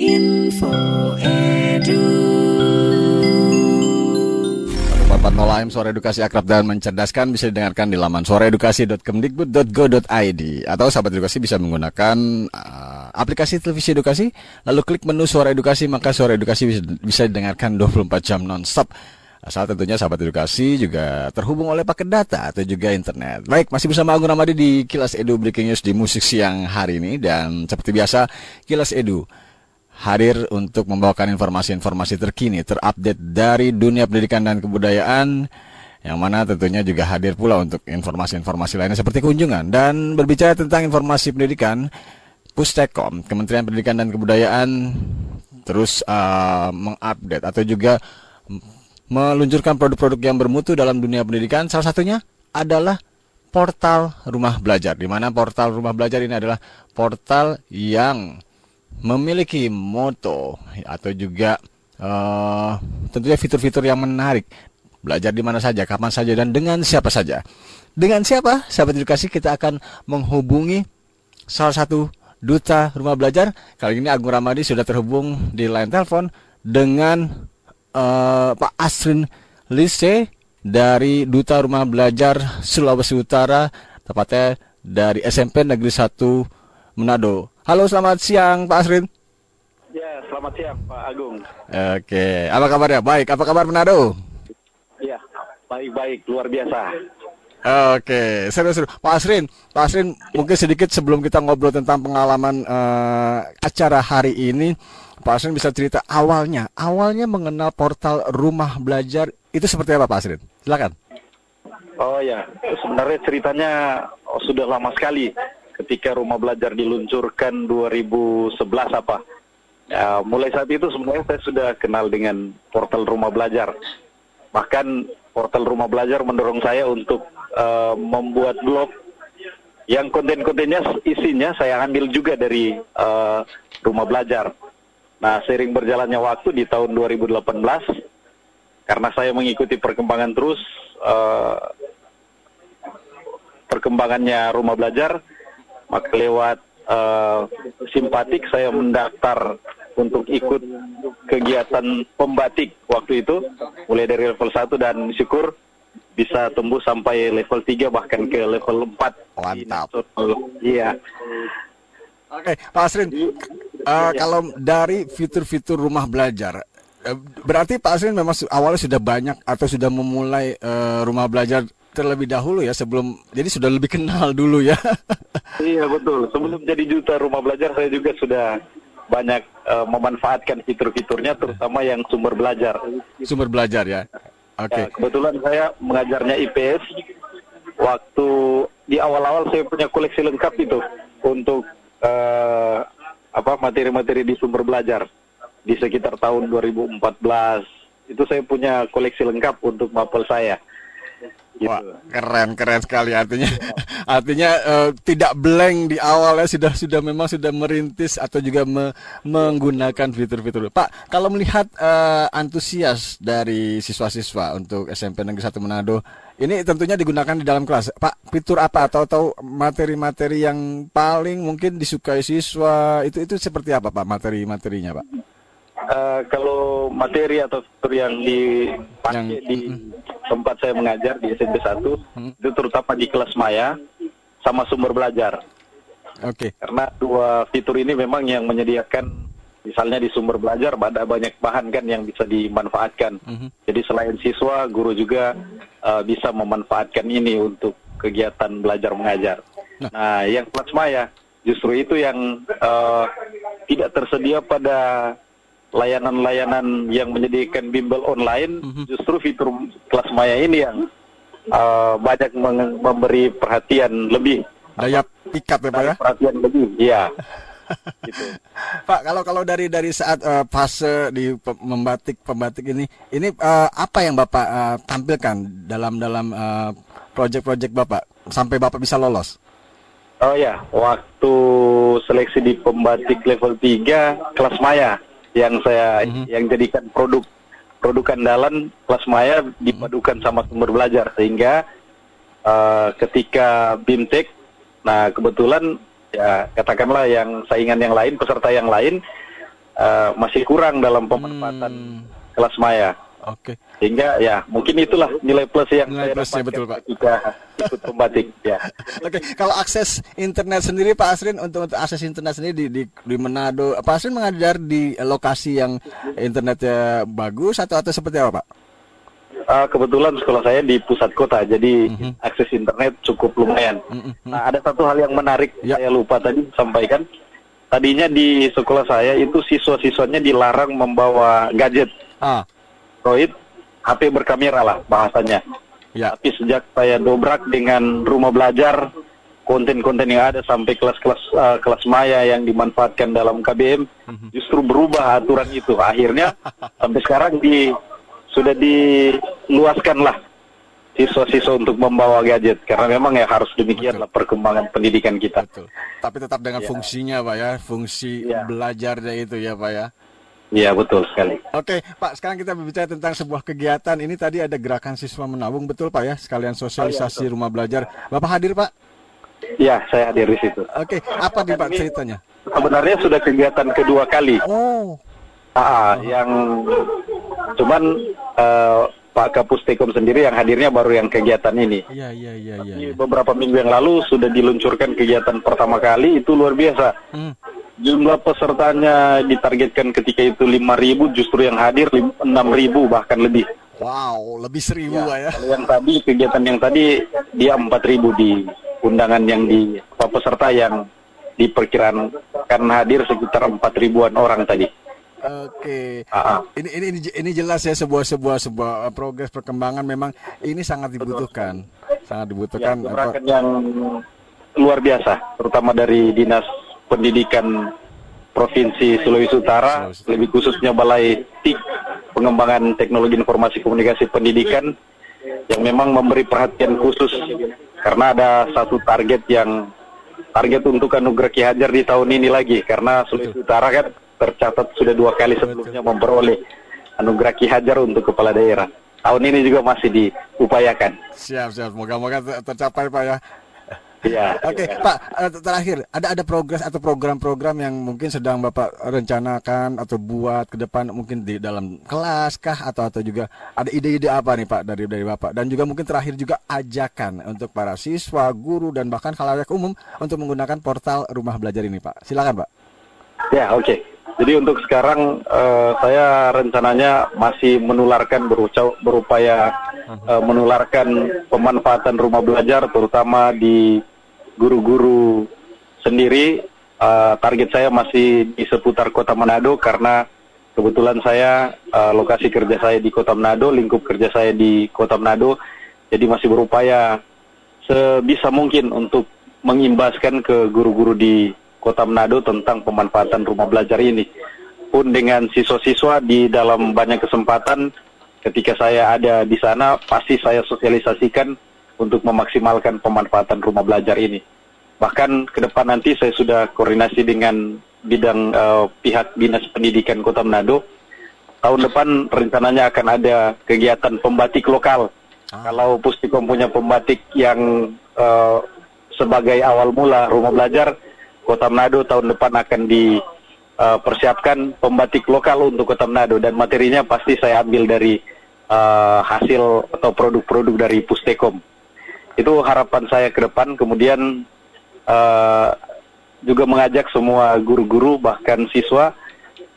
Info Edu. 440 AM Suara Edukasi Akrab dan Mencerdaskan bisa didengarkan di laman suaraedukasi.kemdikbud.go.id atau sahabat edukasi bisa menggunakan uh, aplikasi televisi edukasi lalu klik menu Suara Edukasi maka Suara Edukasi bisa, bisa didengarkan 24 jam nonstop. Asal tentunya sahabat edukasi juga terhubung oleh paket data atau juga internet. Baik, masih bersama Agung Ramadi di Kilas Edu Breaking News di musik siang hari ini dan seperti biasa Kilas Edu hadir untuk membawakan informasi-informasi terkini, terupdate dari dunia pendidikan dan kebudayaan yang mana tentunya juga hadir pula untuk informasi-informasi lainnya seperti kunjungan dan berbicara tentang informasi pendidikan Pustekom, Kementerian Pendidikan dan Kebudayaan terus uh, mengupdate atau juga meluncurkan produk-produk yang bermutu dalam dunia pendidikan. Salah satunya adalah portal rumah belajar, di mana portal rumah belajar ini adalah portal yang memiliki moto atau juga uh, tentunya fitur-fitur yang menarik. Belajar di mana saja, kapan saja, dan dengan siapa saja. Dengan siapa? Sahabat edukasi kita akan menghubungi salah satu duta rumah belajar. Kali ini Agung Ramadi sudah terhubung di line telepon dengan uh, Pak Asrin Lise dari Duta Rumah Belajar Sulawesi Utara, tepatnya dari SMP Negeri 1 Manado. Halo, selamat siang Pak Asrin. Ya, selamat siang Pak Agung. Oke, apa kabarnya? Baik, apa kabar Manado? Ya, baik-baik, luar biasa. Oke, seru-seru. Pak Asrin, Pak Asrin, mungkin sedikit sebelum kita ngobrol tentang pengalaman uh, acara hari ini, Pak Asrin bisa cerita awalnya, awalnya mengenal portal rumah belajar itu seperti apa Pak Asrin? Silakan. Oh ya, sebenarnya ceritanya oh, sudah lama sekali ketika rumah belajar diluncurkan 2011 apa. Ya, mulai saat itu sebenarnya saya sudah kenal dengan portal rumah belajar. Bahkan portal rumah belajar mendorong saya untuk uh, membuat blog yang konten-kontennya isinya saya ambil juga dari uh, rumah belajar. Nah, sering berjalannya waktu di tahun 2018, karena saya mengikuti perkembangan terus, uh, perkembangannya rumah belajar, maka lewat uh, simpatik saya mendaftar untuk ikut kegiatan pembatik waktu itu, mulai dari level 1 dan syukur bisa tumbuh sampai level 3 bahkan ke level 4. Mantap. Iya. Oke, Pak Asrin, uh, kalau dari fitur-fitur rumah belajar, berarti Pak Asrin memang awalnya sudah banyak atau sudah memulai uh, rumah belajar terlebih dahulu ya sebelum, jadi sudah lebih kenal dulu ya. iya betul, sebelum jadi juta rumah belajar saya juga sudah banyak uh, memanfaatkan fitur-fiturnya, terutama yang sumber belajar. Sumber belajar ya. Oke. Okay. Ya, kebetulan saya mengajarnya IPS. Waktu di awal-awal saya punya koleksi lengkap itu untuk uh, apa materi-materi di sumber belajar di sekitar tahun 2014 itu saya punya koleksi lengkap untuk mapel saya. Gitu. Wah, keren keren sekali artinya artinya uh, tidak blank di awal ya sudah sudah memang sudah merintis atau juga me, menggunakan fitur-fitur. Pak, kalau melihat uh, antusias dari siswa-siswa untuk SMP Negeri 1 Manado ini tentunya digunakan di dalam kelas. Pak, fitur apa atau atau materi-materi yang paling mungkin disukai siswa itu itu seperti apa Pak materi-materinya Pak? Uh, kalau materi atau fitur yang dipakai yang, di tempat saya mengajar di SMP 1 hmm. itu terutama di kelas maya sama sumber belajar. Oke. Okay. Karena dua fitur ini memang yang menyediakan misalnya di sumber belajar ada banyak bahan kan yang bisa dimanfaatkan. -hmm. Jadi selain siswa, guru juga uh, bisa memanfaatkan ini untuk kegiatan belajar mengajar. Nah, nah yang kelas maya justru itu yang uh, tidak tersedia pada layanan-layanan yang menyediakan bimbel online, mm-hmm. justru fitur kelas maya ini yang uh, banyak memberi perhatian lebih. Daya pikat ya Pak ya? Perhatian lebih, iya. gitu. Pak, kalau kalau dari dari saat uh, fase di membatik pembatik ini, ini uh, apa yang Bapak uh, tampilkan dalam dalam uh, proyek-proyek Bapak sampai Bapak bisa lolos? Oh ya, waktu seleksi di pembatik level 3 kelas maya yang saya mm -hmm. yang jadikan produk produk andalan kelas maya dipadukan sama sumber belajar sehingga uh, ketika bimtek nah kebetulan ya katakanlah yang saingan yang lain peserta yang lain uh, masih kurang dalam pemanfaatan Hmm, kelas maya. Oke. Sehingga ya mungkin itulah nilai plus yang Nilai saya plusnya, betul, Pak. ketika ikut pembatik. Ya. Oke, kalau akses internet sendiri Pak Asrin untuk, untuk akses internet sendiri di, di di Manado, Pak Asrin mengajar di lokasi yang internetnya bagus atau atau seperti apa Pak? Uh, kebetulan sekolah saya di pusat kota, jadi akses internet cukup lumayan. Mhm. Nah, ada satu hal yang menarik Ya. saya lupa tadi sampaikan. Tadinya di sekolah saya itu siswa-siswanya dilarang membawa gadget, Ah, Android, HP berkamera lah bahasanya. ya. Tapi sejak saya dobrak dengan rumah belajar, konten-konten yang ada sampai kelas-kelas uh, kelas maya yang dimanfaatkan dalam KBM, justru berubah aturan itu. Akhirnya sampai sekarang di sudah diluaskan lah siswa-siswa untuk membawa gadget karena memang ya harus demikianlah perkembangan pendidikan kita. Betul. Tapi tetap dengan Ya. fungsinya Pak ya, fungsi Ya. belajarnya itu ya Pak ya. Iya betul sekali. Oke, Pak, sekarang kita berbicara tentang sebuah kegiatan. Ini tadi ada gerakan siswa menabung, betul Pak ya? Sekalian sosialisasi rumah belajar. Bapak hadir Pak? Iya saya hadir di situ. Oke, apa nih Pak ceritanya? Sebenarnya sudah kegiatan kedua kali. Oh, Ah, yang cuman eh, Pak Kapus Tekom sendiri yang hadirnya baru yang kegiatan ini. iya iya iya iya. Di iya. beberapa minggu yang lalu sudah diluncurkan kegiatan pertama kali itu luar biasa. Hmm. Jumlah pesertanya ditargetkan ketika itu 5.000 justru yang hadir lim- 6.000 bahkan lebih. Wow, lebih seribu ya. Kalau yang tadi kegiatan yang tadi dia 4.000 di undangan yang di peserta yang diperkirakan hadir sekitar 4.000-an orang tadi. Oke. Ah, ah. Ini ini ini ini jelas ya sebuah sebuah sebuah uh, progres perkembangan memang ini sangat dibutuhkan. Sangat Ya, dibutuhkan apa? gerakan yang luar biasa, terutama dari Dinas Pendidikan Provinsi Sulawesi Utara, Sulawesi. lebih khususnya Balai TIK Pengembangan Teknologi Informasi Komunikasi Pendidikan yang memang memberi perhatian khusus karena ada satu target yang target untuk anugerah Ki Hajar di tahun ini lagi karena Sulawesi Utara kan tercatat sudah dua kali sebelumnya memperoleh anugerah Ki Hajar untuk kepala daerah. Tahun ini juga masih diupayakan. Siap siap. Moga-moga ter- tercapai Pak ya. Iya. Oke, Pak, eh, terakhir ada ada progres atau program-program yang mungkin sedang Bapak rencanakan atau buat ke depan mungkin di dalam kelas kah atau atau juga ada ide-ide apa nih Pak dari dari Bapak dan juga mungkin terakhir juga ajakan untuk para siswa, guru dan bahkan khalayak umum untuk menggunakan portal rumah belajar ini Pak. Silakan Pak. Ya, oke. Jadi untuk sekarang eh, saya rencananya masih menularkan beruca- berupaya eh, menularkan pemanfaatan rumah belajar terutama di guru-guru sendiri. Eh, target saya masih di seputar Kota Manado karena kebetulan saya eh, lokasi kerja saya di Kota Manado, lingkup kerja saya di Kota Manado. Jadi masih berupaya sebisa mungkin untuk mengimbaskan ke guru-guru di Kota Manado tentang pemanfaatan rumah belajar ini. Pun dengan siswa-siswa di dalam banyak kesempatan ketika saya ada di sana pasti saya sosialisasikan untuk memaksimalkan pemanfaatan rumah belajar ini. Bahkan ke depan nanti saya sudah koordinasi dengan bidang eh, pihak Dinas Pendidikan Kota Manado. Tahun depan rencananya akan ada kegiatan pembatik lokal. Kalau Pustikom punya pembatik yang eh, sebagai awal mula rumah belajar, Kota Manado tahun depan akan dipersiapkan pembatik lokal untuk Kota Manado dan materinya pasti saya ambil dari eh, hasil atau produk-produk dari Pustekom. Itu harapan saya ke depan. Kemudian eh, juga mengajak semua guru-guru bahkan siswa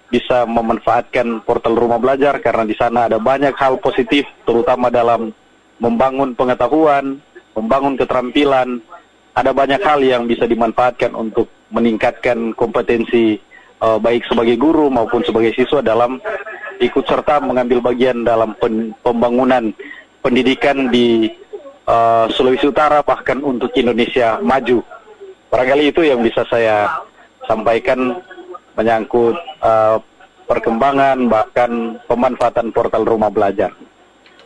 bisa memanfaatkan portal rumah belajar karena di sana ada banyak hal positif terutama dalam membangun pengetahuan, membangun keterampilan. Ada banyak hal yang bisa dimanfaatkan untuk meningkatkan kompetensi eh, baik sebagai guru maupun sebagai siswa dalam ikut serta mengambil bagian dalam pen- pembangunan pendidikan di eh, Sulawesi Utara bahkan untuk Indonesia maju. Barangkali itu yang bisa saya sampaikan menyangkut eh, perkembangan bahkan pemanfaatan portal rumah belajar.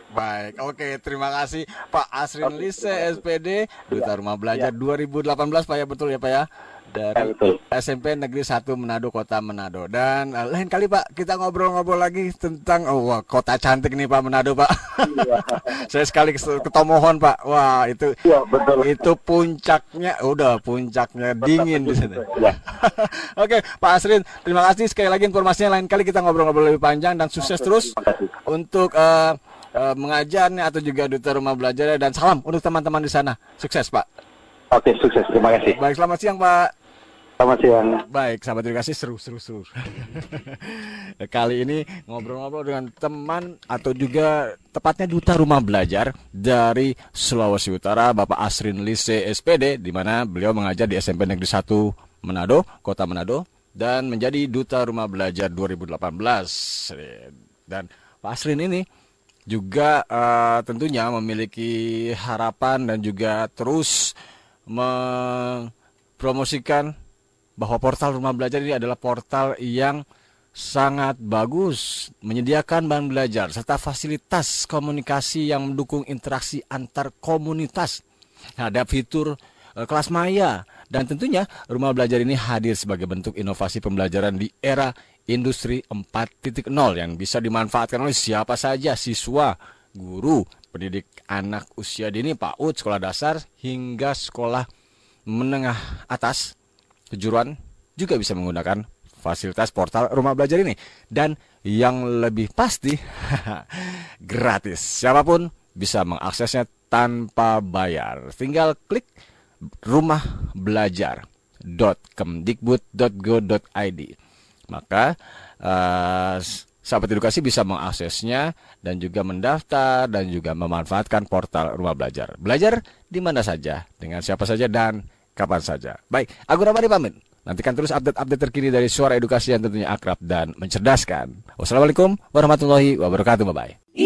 Baik, oke, terima kasih Pak Asrin Lise SPD Duta Rumah Belajar 2018 Pak ya betul ya Pak ya dari Ya, betul. SMP Negeri 1 Manado Kota Manado dan eh, lain kali Pak kita ngobrol-ngobrol lagi tentang oh wah, kota cantik nih Pak Manado Pak. Saya sekali ketomohon Pak. Wah, itu Iya, betul. itu puncaknya udah puncaknya dingin di sana. Ya. Oke, Pak Asrin, terima kasih sekali lagi informasinya. Lain kali kita ngobrol-ngobrol lebih panjang dan sukses terus untuk eh, eh, mengajarnya atau juga duta rumah belajar dan salam untuk teman-teman di sana. Sukses, Pak. Oke, sukses. Terima kasih. Baik, selamat siang, Pak. Selamat siang. Baik, sahabat edukasi seru seru seru. Kali ini ngobrol-ngobrol dengan teman atau juga tepatnya duta rumah belajar dari Sulawesi Utara, Bapak Asrin Lise SPD, di mana beliau mengajar di SMP Negeri 1 Manado, Kota Manado, dan menjadi duta rumah belajar 2018. Dan Pak Asrin ini juga eh, tentunya memiliki harapan dan juga terus mempromosikan bahwa portal rumah belajar ini adalah portal yang sangat bagus, menyediakan bahan belajar serta fasilitas komunikasi yang mendukung interaksi antar komunitas. Ada fitur eh, kelas maya dan tentunya rumah belajar ini hadir sebagai bentuk inovasi pembelajaran di era industri 4.0 yang bisa dimanfaatkan oleh siapa saja siswa, guru, pendidik anak usia dini PAUD, sekolah dasar hingga sekolah menengah atas. Kejuruan juga bisa menggunakan fasilitas portal rumah belajar ini. Dan yang lebih pasti gratis. Siapa pun bisa mengaksesnya tanpa bayar. Tinggal klik rumahbelajar.kemdikbud.go.id maka eh, sahabat edukasi bisa mengaksesnya dan juga mendaftar dan juga memanfaatkan portal rumah belajar belajar di mana saja dengan siapa saja dan kapan saja baik aku Ramadi pamit Nantikan terus update-update terkini dari suara edukasi yang tentunya akrab dan mencerdaskan. Wassalamualaikum warahmatullahi wabarakatuh. Bye-bye.